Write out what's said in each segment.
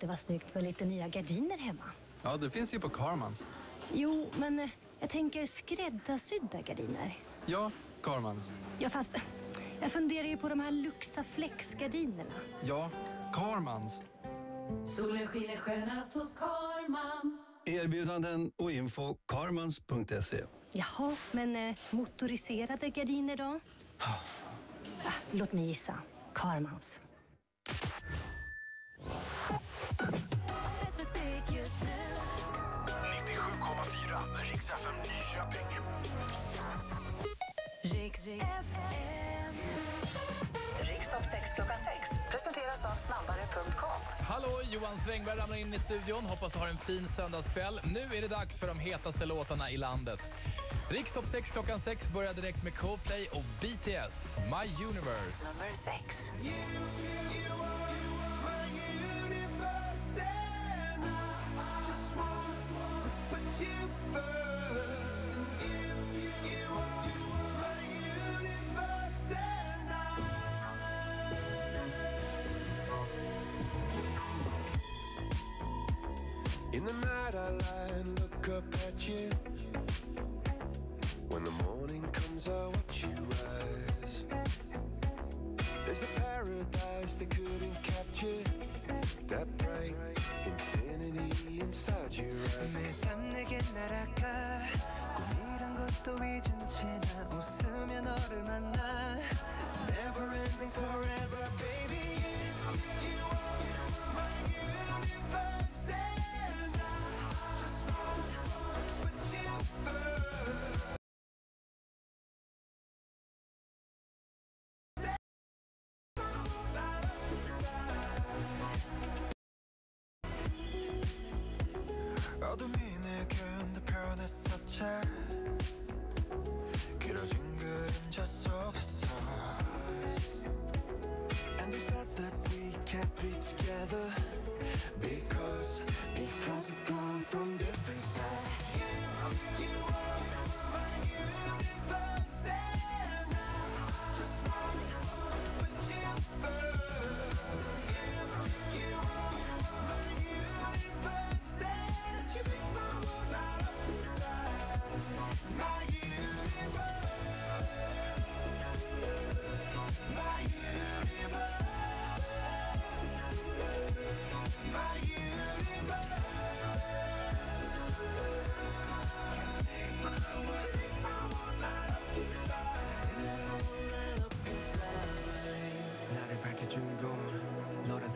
inte vara snyggt med lite nya gardiner hemma? Ja, det finns ju på Karmans. Jo, men eh, jag tänker skräddarsydda gardiner. Ja, Karmans. Ja, fast jag funderar ju på de här Luxaflex-gardinerna. Ja, Karmans. Solen skiner skönast hos Karmans. Erbjudanden och info karmans.se. Jaha, men eh, motoriserade gardiner då? Ah, låt mig gissa. Karmans. Musik just nu. 97,4 Rix FM Nyköping. Rix FM. Rikstopp 6 klockan 6 presenteras av snabbare.com. Hallå, Johan Svängberg ramlar in i studion. Hoppas du har en fin söndagskväll. Nu är det dags för de hetaste låtarna i landet. Rikstopp 6 klockan 6 börjar direkt med Coldplay och BTS, My Universe. Nummer 6. In the night I lie and look up at you. When the morning comes I watch you rise. There's a paradise they couldn't capture. That 꿈이란 것도 잊은 채 나 웃으며 너를 만나 Never ending forever, baby. You, you are my universe, and I just want to put you first. Light up inside. 어둠이 내게 내 변했었지 From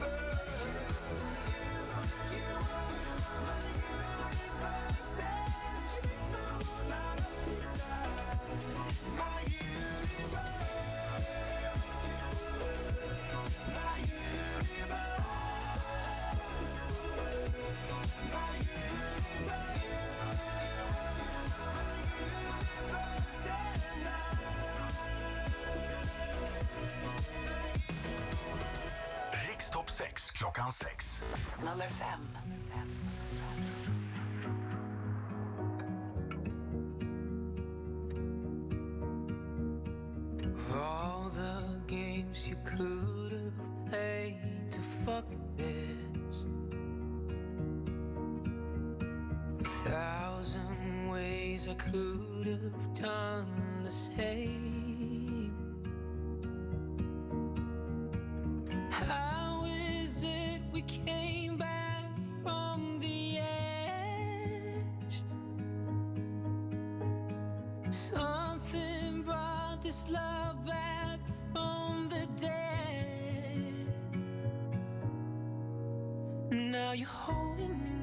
first klockan 6. Nummer 5. All the games you could have played to fuck this. Thousand ways I could have done the same. We came back from the edge? Something brought this love back from the dead. Now you're holding me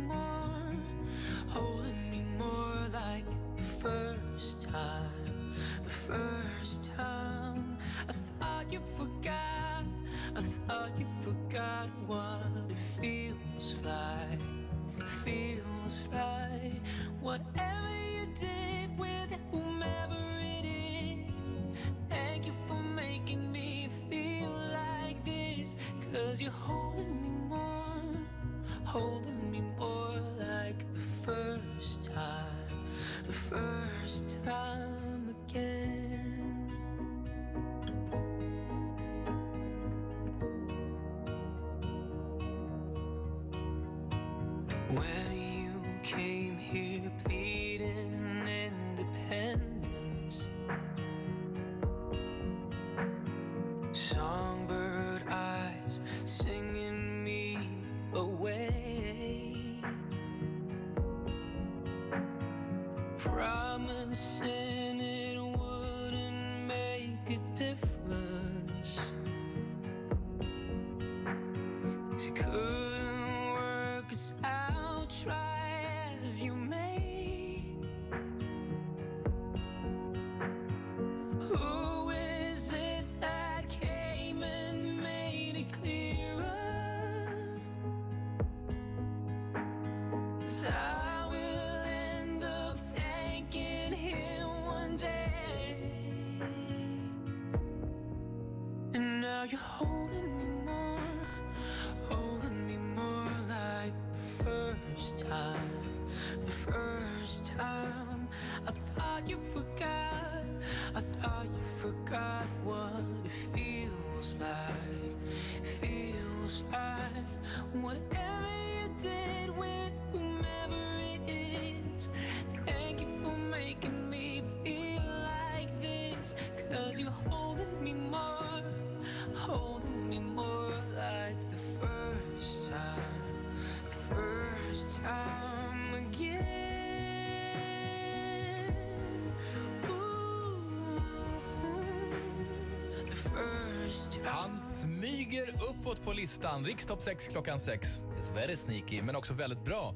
Han smyger uppåt på listan. Rikstopp 6 klockan 6. It's very sneaky, men också väldigt bra.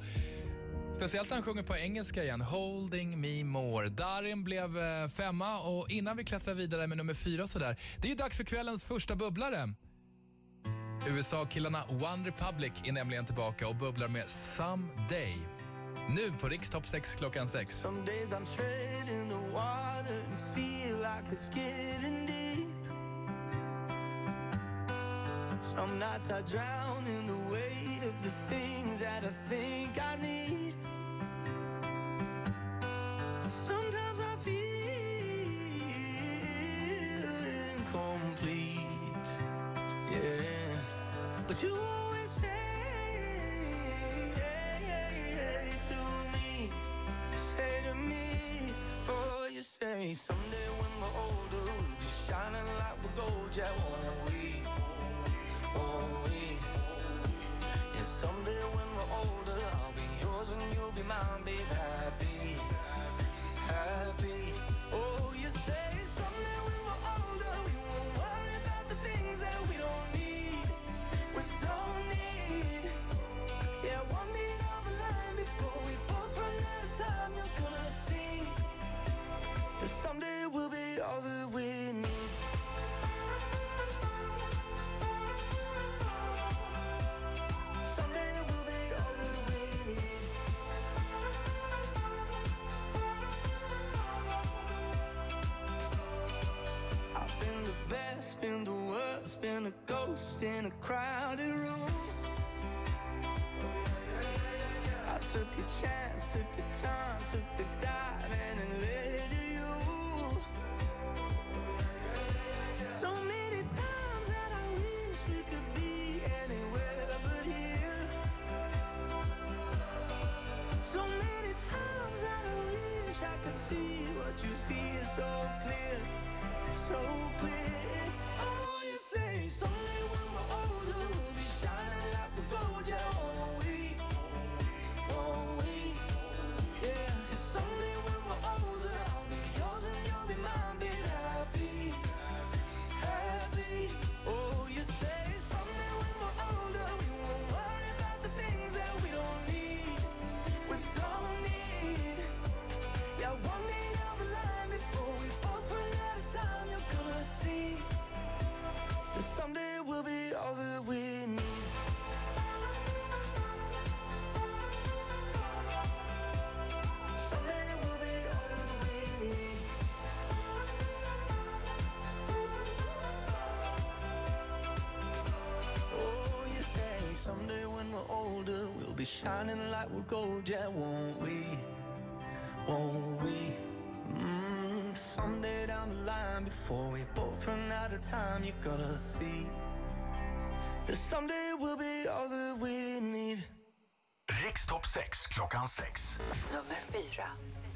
Speciellt när han sjunger på engelska igen. Holding me more. Darin blev eh, femma och innan vi klättrar vidare med nummer fyra och sådär. Det är dags för kvällens första bubblare. USA-killarna One Republic är nämligen tillbaka och bubblar med Someday. Nu på Rikstopp 6 klockan 6. Some days I'm treading the water and feel like it's getting deep. Some nights I drown in the weight of the things that I think I need. Sometimes I feel incomplete. Yeah. But you always say to me, say to me, oh, you say someday when we're older, we'll be shining like we're gold, yeah, won't we? And someday when we're older, I'll be yours and you'll be mine, babe, happy, happy. Oh, you say been the worst, been a ghost in a crowded room. I took a chance, took a time, took a dive and it led to you. So many times that I wish we could be anywhere but here. So many times that I wish I could see what you see is so clear, so clear. Oh. be shining like we're gold, yeah, won't we? Won't we? Mm, someday down the line, before we both run out of time, you're gonna see that someday we'll be all that we need. Rikstopp 6 klockan 6. Nummer 4.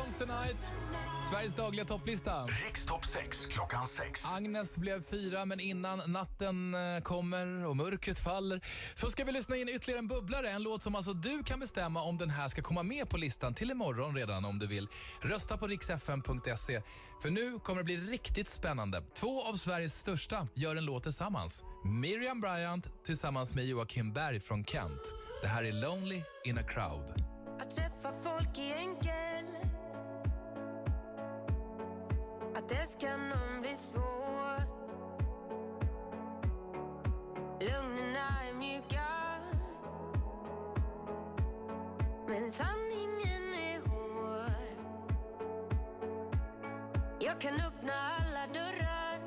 Comes Tonight. Sveriges dagliga topplista. Rikstopp 6 klockan 6. Agnes blev fyra, men innan natten eh, kommer och mörkret faller så ska vi lyssna in ytterligare en bubblare. En låt som alltså du kan bestämma om den här ska komma med på listan till imorgon redan om du vill. Rösta på riksfm.se för nu kommer det bli riktigt spännande. Två av Sveriges största gör en låt tillsammans. Miriam Bryant tillsammans med Joakim Berg från Kent. Det här är Lonely in a crowd. Att träffa folk är enkelt att det ska nog bli svårt. Lögnerna är mjuka, men sanningen är hård. Jag kan öppna alla dörrar,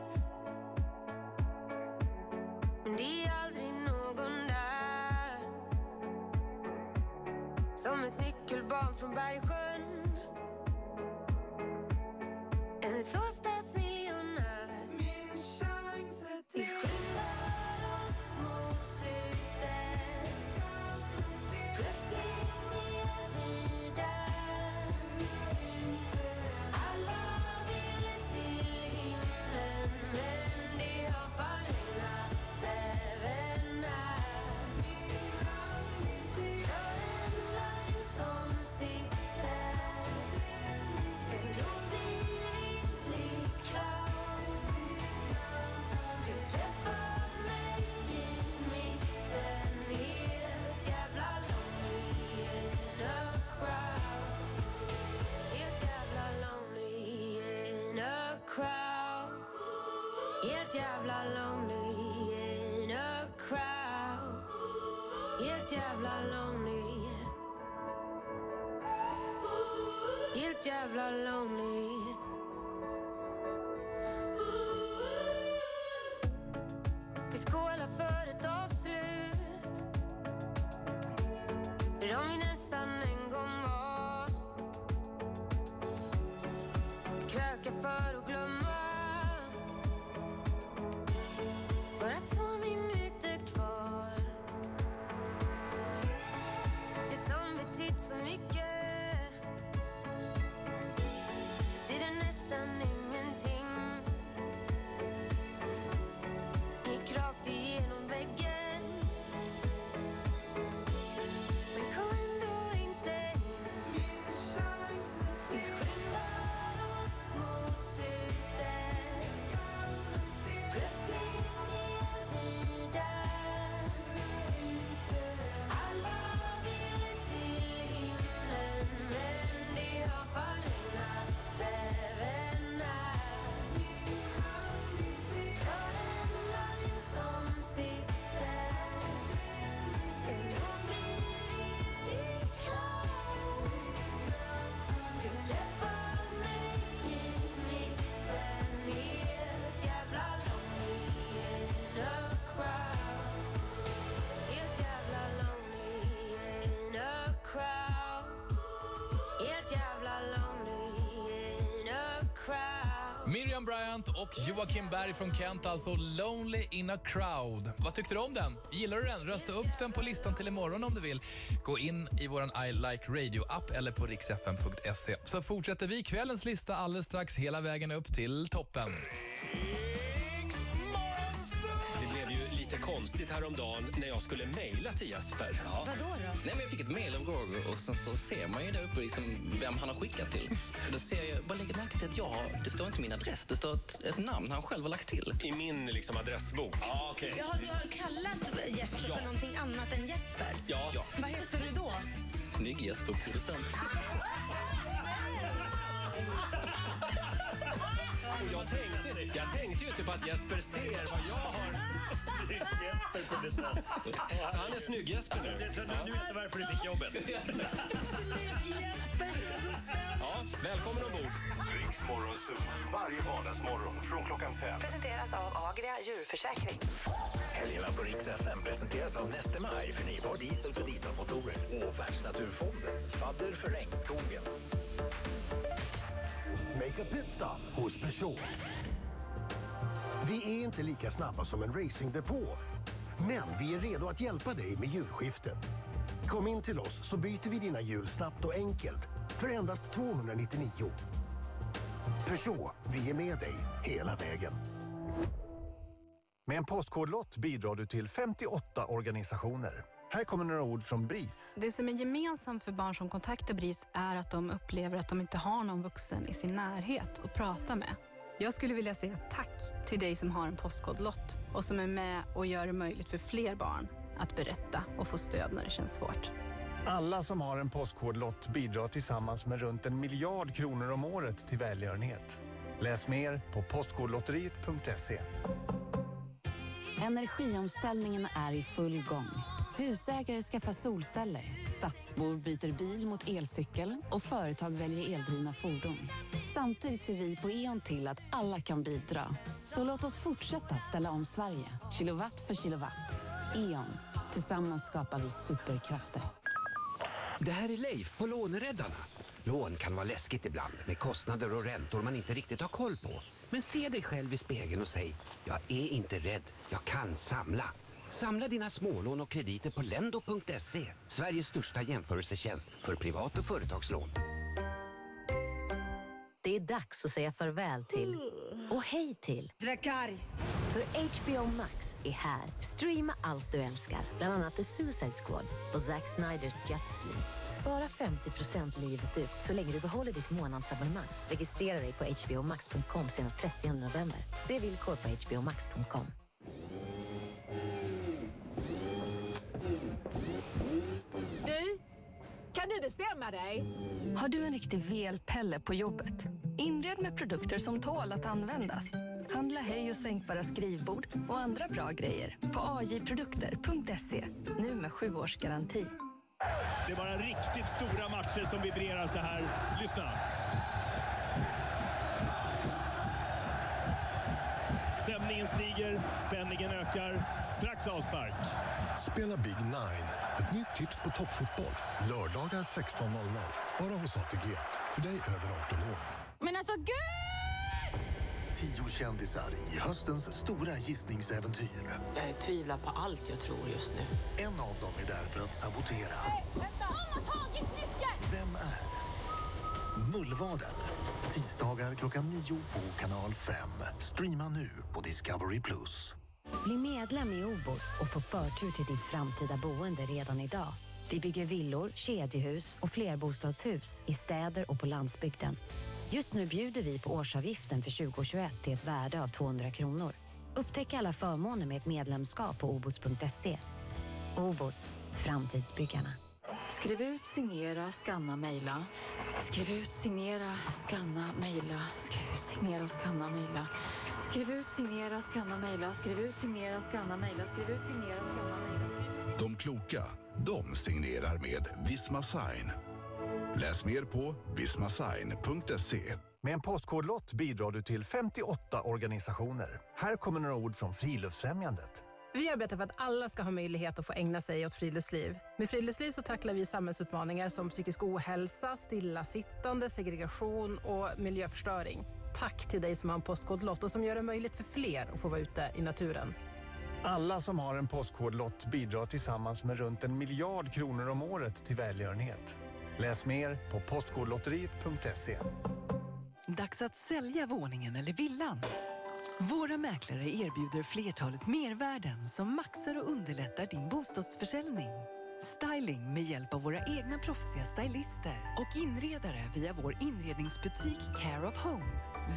men det är aldrig någon där. Som ett nyckelbarn från Bergsjön And the thoughts that's me jävla lonely. Helt jävla lonely Yeah. Miriam Bryant och Joakim Berg från Kent, alltså Lonely in a crowd. Vad tyckte du om den? Gillar du den? Rösta upp den på listan till imorgon om du vill. Gå in i vår I Like Radio-app eller på riksfn.se. Så fortsätter vi kvällens lista alldeles strax hela vägen upp till toppen. Lite konstigt häromdagen när jag skulle mejla till Jesper. Vadå då? Nej, men jag fick ett mejl av Roger och sen så ser man ju där uppe liksom vem han har skickat till. Då ser jag, bara lägger märke till att jag det står inte min adress, det står ett, ett namn han själv har lagt till. I min liksom, adressbok. Ja, okej. Jaha, du har kallat Jesper Ja. för någonting annat än Jesper? Ja. ja. Vad heter du då? Snygg Jesper, producent. Och jag tänkte, jag tänkte ju inte på att Jesper ser vad jag har. Jesper producent. Så han är snygg-Jesper nu. Det tror du inte varför du fick jobbet. Ja, välkommen ombord. Riks Morgonzoo. Varje vardagsmorgon från klockan fem. Presenteras av Agria djurförsäkring. Helgerna på Rix FM presenteras av Neste Maj, förnybar diesel för dieselmotorer och Världsnaturfonden, fadder för regnskogen. Make a hos Peugeot. Vi är inte lika snabba som en racingdepå, men vi är redo att hjälpa dig med hjulskiftet. Kom in till oss så byter vi dina hjul snabbt och enkelt för endast 299. Peugeot, vi är med dig hela vägen. Med en postkodlott bidrar du till 58 organisationer. Här kommer några ord från BRIS. Det som är gemensamt för barn som kontaktar BRIS är att de upplever att de inte har någon vuxen i sin närhet att prata med. Jag skulle vilja säga tack till dig som har en postkodlott och som är med och gör det möjligt för fler barn att berätta och få stöd när det känns svårt. Alla som har en postkodlott bidrar tillsammans med runt en miljard kronor om året till välgörenhet. Läs mer på postkodlotteriet.se. Energiomställningen är i full gång. Husägare skaffar solceller, stadsbor byter bil mot elcykel och företag väljer eldrivna fordon. Samtidigt ser vi på E.ON till att alla kan bidra. Så låt oss fortsätta ställa om Sverige, kilowatt för kilowatt. E.ON. Tillsammans skapar vi superkrafter. Det här är Leif på Låneräddarna. Lån kan vara läskigt ibland med kostnader och räntor man inte riktigt har koll på. Men se dig själv i spegeln och säg, jag är inte rädd, jag kan samla. Samla dina smålån och krediter på lendo.se. Sveriges största jämförelsetjänst för privat och företagslån. Det är dags att säga farväl till och hej till Dracarys. För HBO Max är här. Streama allt du älskar, bland annat The Suicide Squad och Zack Sniders Justice League. Spara 50% livet ut så länge du behåller ditt månadsabonnemang. Registrera dig på hbomax.com senast 30 november. Se villkor på hbomax.com. bestämma dig? Har du en riktig velpelle på jobbet? Inred med produkter som tål att användas. Handla höj och sänkbara skrivbord och andra bra grejer på ajprodukter.se. Nu med sju års garanti. Det är bara riktigt stora matcher som vibrerar så här. Lyssna. Stämningen stiger, spänningen ökar. Strax avspark. Spela Big Nine. Ett nytt tips på toppfotboll. Lördagar 16.00. Bara hos ATG. För dig över 18 år. Men alltså gud! Tio kändisar i höstens stora gissningsäventyr. Jag tvivlar på allt jag tror just nu. En av dem är där för att sabotera. Vänta! De har tagit nyckeln! Vem är Mullvaden? Tisdagar klockan nio på kanal 5. Streama nu på Discovery+. Bli medlem i OBOS och få förtur till ditt framtida boende redan idag. Vi bygger villor, kedjehus och flerbostadshus i städer och på landsbygden. Just nu bjuder vi på årsavgiften för 2021 till ett värde av 200 kronor. Upptäck alla förmåner med ett medlemskap på obos.se. OBOS, framtidsbyggarna. Skriv ut, signera, scanna, mejla. Skriv ut, signera, scanna, mejla. Skriv ut, signera, scanna, mejla. Skriv ut, signera, scanna, mejla. Skriv ut, signera, scanna, mejla. Skriv ut, signera, scanna, mejla. De kloka, de signerar med Visma Sign. Läs mer på vismasign.se. Med en Postkodlott bidrar du till 58 organisationer. Här kommer några ord från Friluftsfrämjandet. Vi arbetar för att alla ska ha möjlighet att få ägna sig åt friluftsliv. Med friluftsliv så tacklar vi samhällsutmaningar som psykisk ohälsa, stillasittande, segregation och miljöförstöring. Tack till dig som har en Postkodlott och som gör det möjligt för fler att få vara ute i naturen. Alla som har en Postkodlott bidrar tillsammans med runt en miljard kronor om året till välgörenhet. Läs mer på postkodlotteriet.se. Dags att sälja våningen eller villan. Våra mäklare erbjuder flertalet mervärden som maxar och underlättar din bostadsförsäljning. Styling med hjälp av våra egna proffsiga stylister och inredare via vår inredningsbutik Care of Home.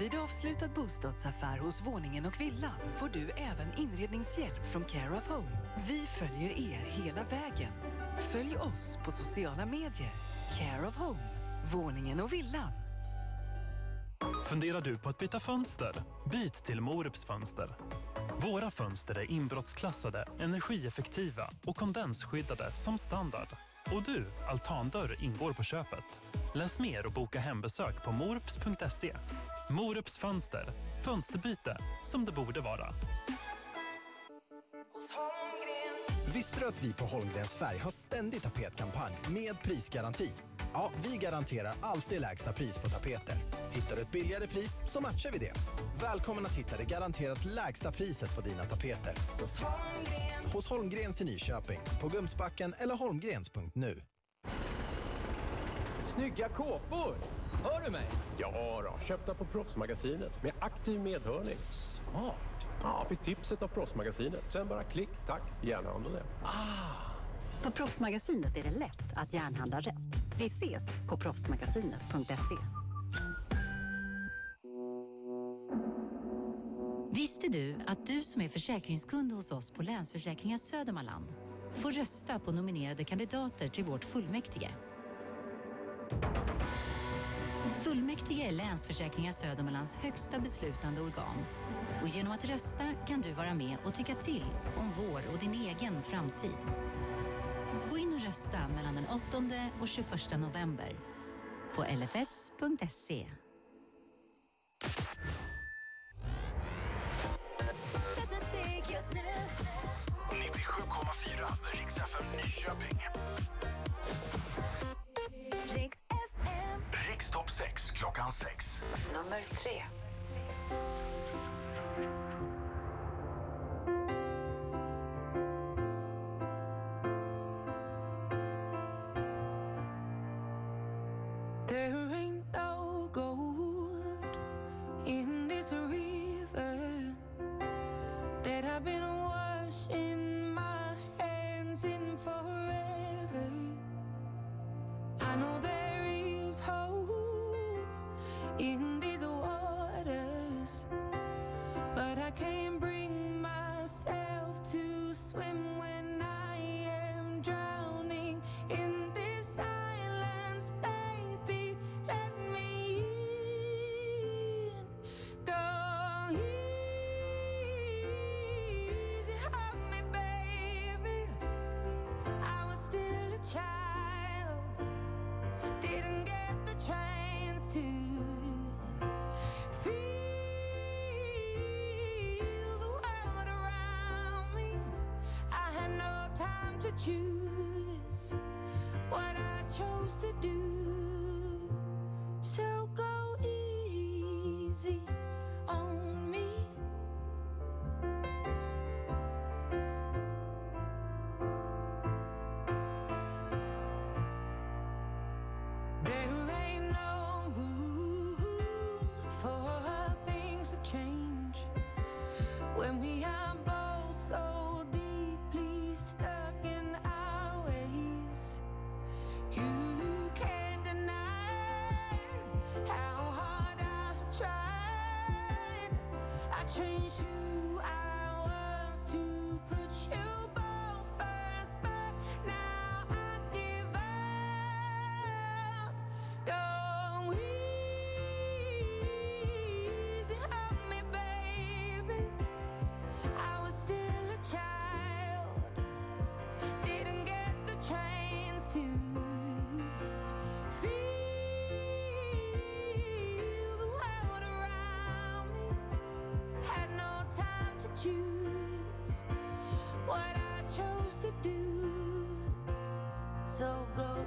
Vid avslutad bostadsaffär hos våningen och villan får du även inredningshjälp från Care of Home. Vi följer er hela vägen. Följ oss på sociala medier. Care of Home, våningen och villan. Funderar du på att byta fönster? Byt till Morups fönster. Våra fönster är inbrottsklassade, energieffektiva och kondensskyddade som standard. Och du, altandörr ingår på köpet. Läs mer och boka hembesök på morups.se. Morups fönster. Fönsterbyte som det borde vara. Visste du att vi på Holmgrens Färg har ständig tapetkampanj med prisgaranti? Ja, vi garanterar alltid lägsta pris på tapeter. Hittar du ett billigare pris så matchar vi det. Välkommen att hitta det garanterat lägsta priset på dina tapeter. Hos Holmgrens i Nyköping, på Gumsbacken eller holmgrens.nu. Snygga kåpor! Hör du mig? Ja, då, köpta på Proffsmagasinet med aktiv medhörning. Smart! Ja, fick tipset av Proffsmagasinet. Sen bara klick, tack, järnhandlade. Ah. På Proffsmagasinet är det lätt att järnhandla rätt. Vi ses på proffsmagasinet.se. Visste du att du som är försäkringskund hos oss på Länsförsäkringar Södermanland får rösta på nominerade kandidater till vårt fullmäktige? Fullmäktige är Länsförsäkringar Södermanlands högsta beslutande organ och genom att rösta kan du vara med och tycka till om vår och din egen framtid. Gå in och rösta mellan den 8 och 21 november på lfs.se. Nyköping sex klockan sex. Nummer tre. choose what I chose to do. change to do. So go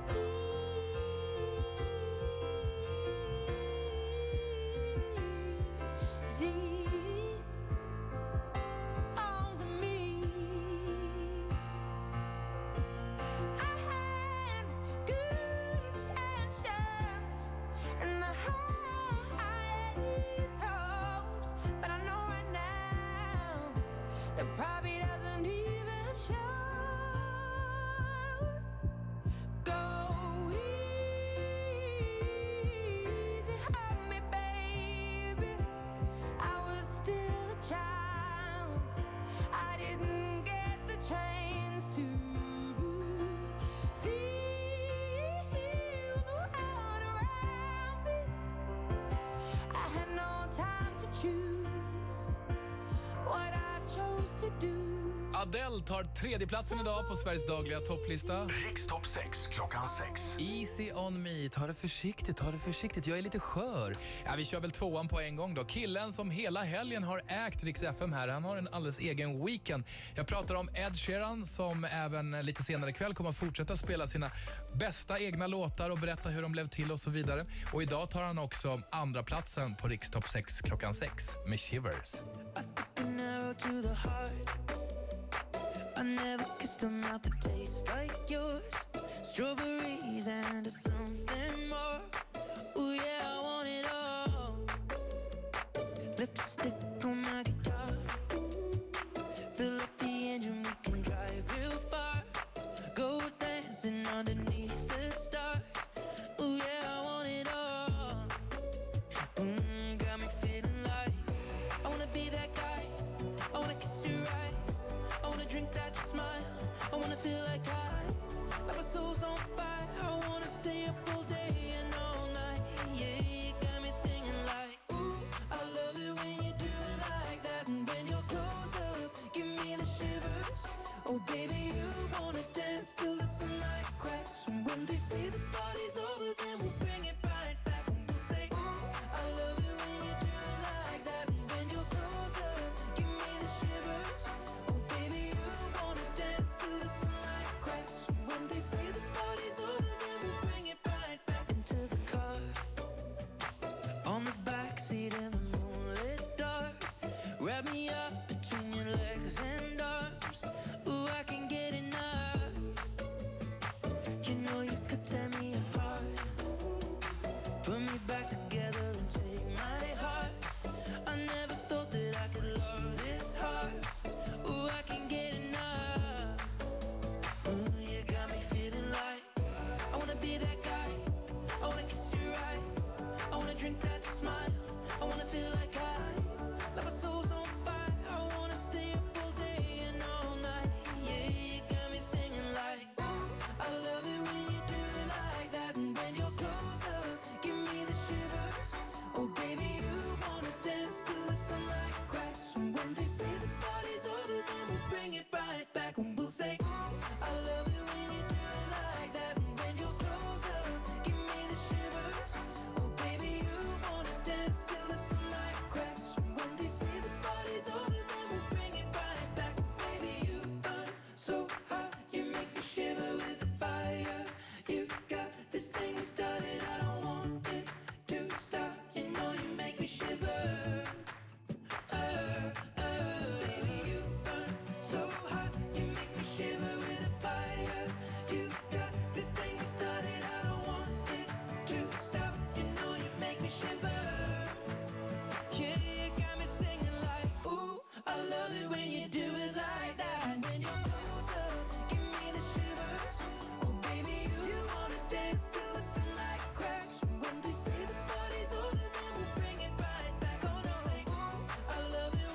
easy. time to choose what I chose to do. Adele tar tredjeplatsen idag på Sveriges dagliga topplista. Rikstopp 6 klockan 6. Easy on me. Ta det försiktigt, ta det försiktigt. Jag är lite skör. Ja, vi kör väl tvåan på en gång då. Killen som hela helgen har ägt Rix FM här, han har en alldeles egen weekend. Jag pratar om Ed Sheeran som även lite senare ikväll kommer att fortsätta spela sina bästa egna låtar och berätta hur de blev till och så vidare. Och idag tar han också andra platsen på Rikstopp 6 klockan 6 med Shivers. I never kissed a mouth that tastes like yours. Strawberries and something more. Ooh, yeah, I want it all. Lipstick on my guitar. Fill up the engine, we can drive real far. Go dancing underneath. the ball. September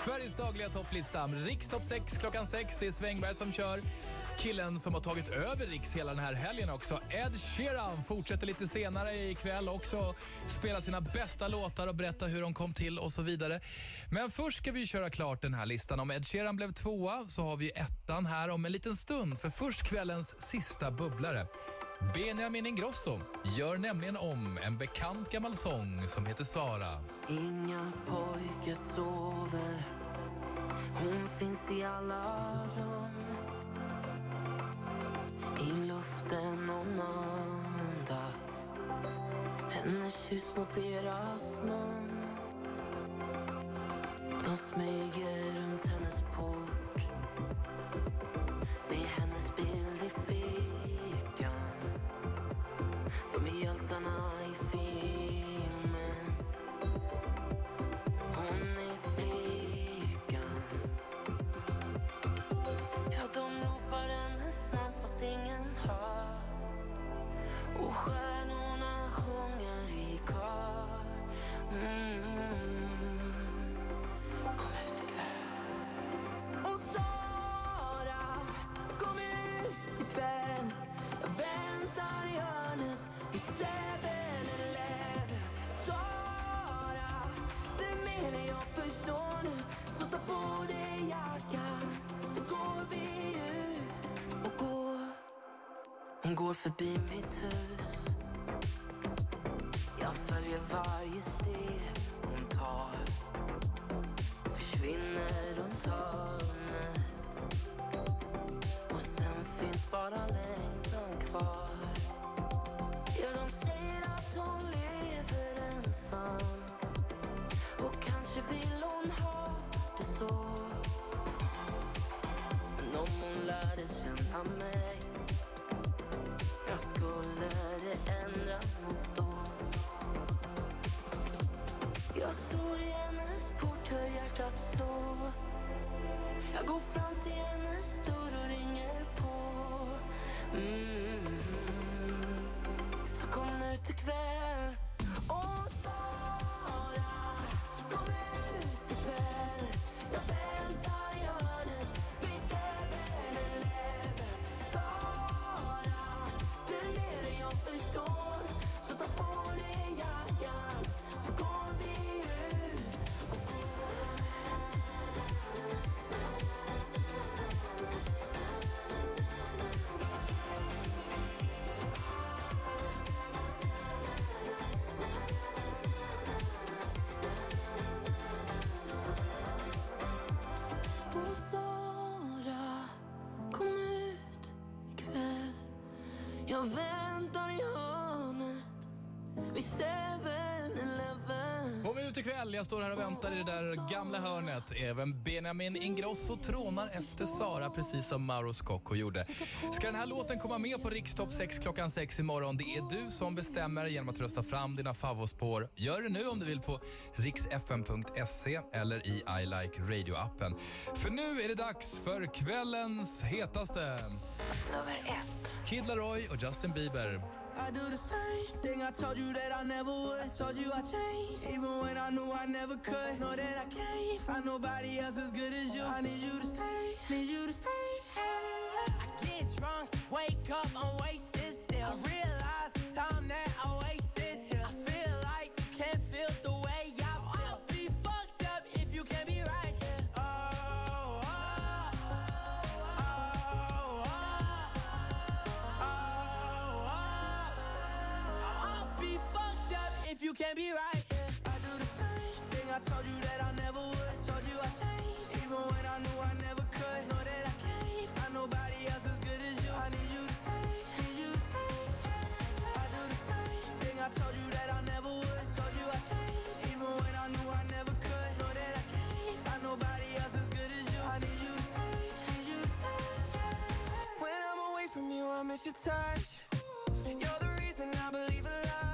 Sveriges dagliga topplista. Rikstopp 6 klockan 6. Det är Svängberg som kör. Killen som har tagit över Riks hela den här helgen också. Ed Sheeran fortsätter lite senare ikväll också. Spela sina bästa låtar och berätta hur de kom till och så vidare. Men först ska vi köra klart den här listan. Om Ed Sheeran blev tvåa så har vi ettan här om en liten stund. För först kvällens sista bubblare. Benjamin Ingrosso gör nämligen om en bekant gammal sång som heter Sara. Inga pojkar sover Hon finns i alla rum Hennes kyss mot deras mun. De smyger runt hennes port. Med hennes bild i fickan. De är hjältarna i filmen. Hon är flickan. Ja, de ropar hennes namn fast ingen hör. Och stjärnorna sjunger i kör. Mm. Kom ut ikväll. Och Sara, kom ut ikväll. Jag väntar i hörnet vid 7-Eleven Sara, du menar jag förstår nu. Så ta på dig jackan så går vi ut och går. Hon går förbi mitt hus varje steg hon tar. Försvinner runt hörnet Och sen finns bara längtan kvar. Ja, de säger att hon lever ensam. Och kanske vill hon ha det så. Men om hon lärde känna mig Jag skulle det står i hennes port, hör hjärtat slå. Jag går fram till hennes dörr och ringer på. Mm. Så kom ut ikväll. Väntar i hörnet vid 7-Eleven Kom ut ikväll, jag står här och väntar i det där gamla hörnet. Även Benjamin Ingrosso trånar efter Sara, precis som Mauro Scocco gjorde. Ska den här låten komma med på Rikstopp 6 klockan 6 imorgon? Det är du som bestämmer genom att rösta fram dina favospår. Gör det nu om du vill på riksfm.se eller i I Like Radio-appen. För nu är det dags för kvällens hetaste. Nummer ett. Kid Laroi och Justin Bieber. I do the same thing I told you that I never would. I Told you I changed, even when I knew I never could. Know that I can't find nobody else as good as you. I need you to stay, need you to stay. I get drunk, wake up, I'm wasted still. I realize the time that I you can't be right here. I do the same thing I told you that I never would. Told you I changed, even when I knew I never could. Know that I can't find nobody else as good as you. I need you to stay, need you to stay. I do the same thing I told you that I never would. Told you I changed, even when I knew I never could. Know that I can't find nobody else as good as you. I need you to stay, need you to stay. When I'm away from you, I miss your touch. You're the reason I believe in love.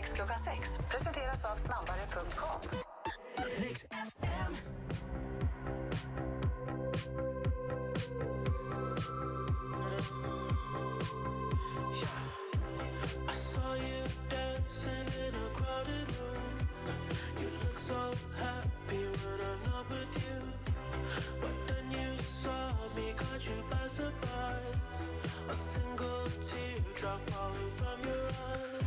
sex klockan sex presenteras av snabbare.com. I saw you dancing in a crowded room. You look so happy when I'm not with you. But then you saw me, caught you by surprise. A single teardrop falling from your eyes.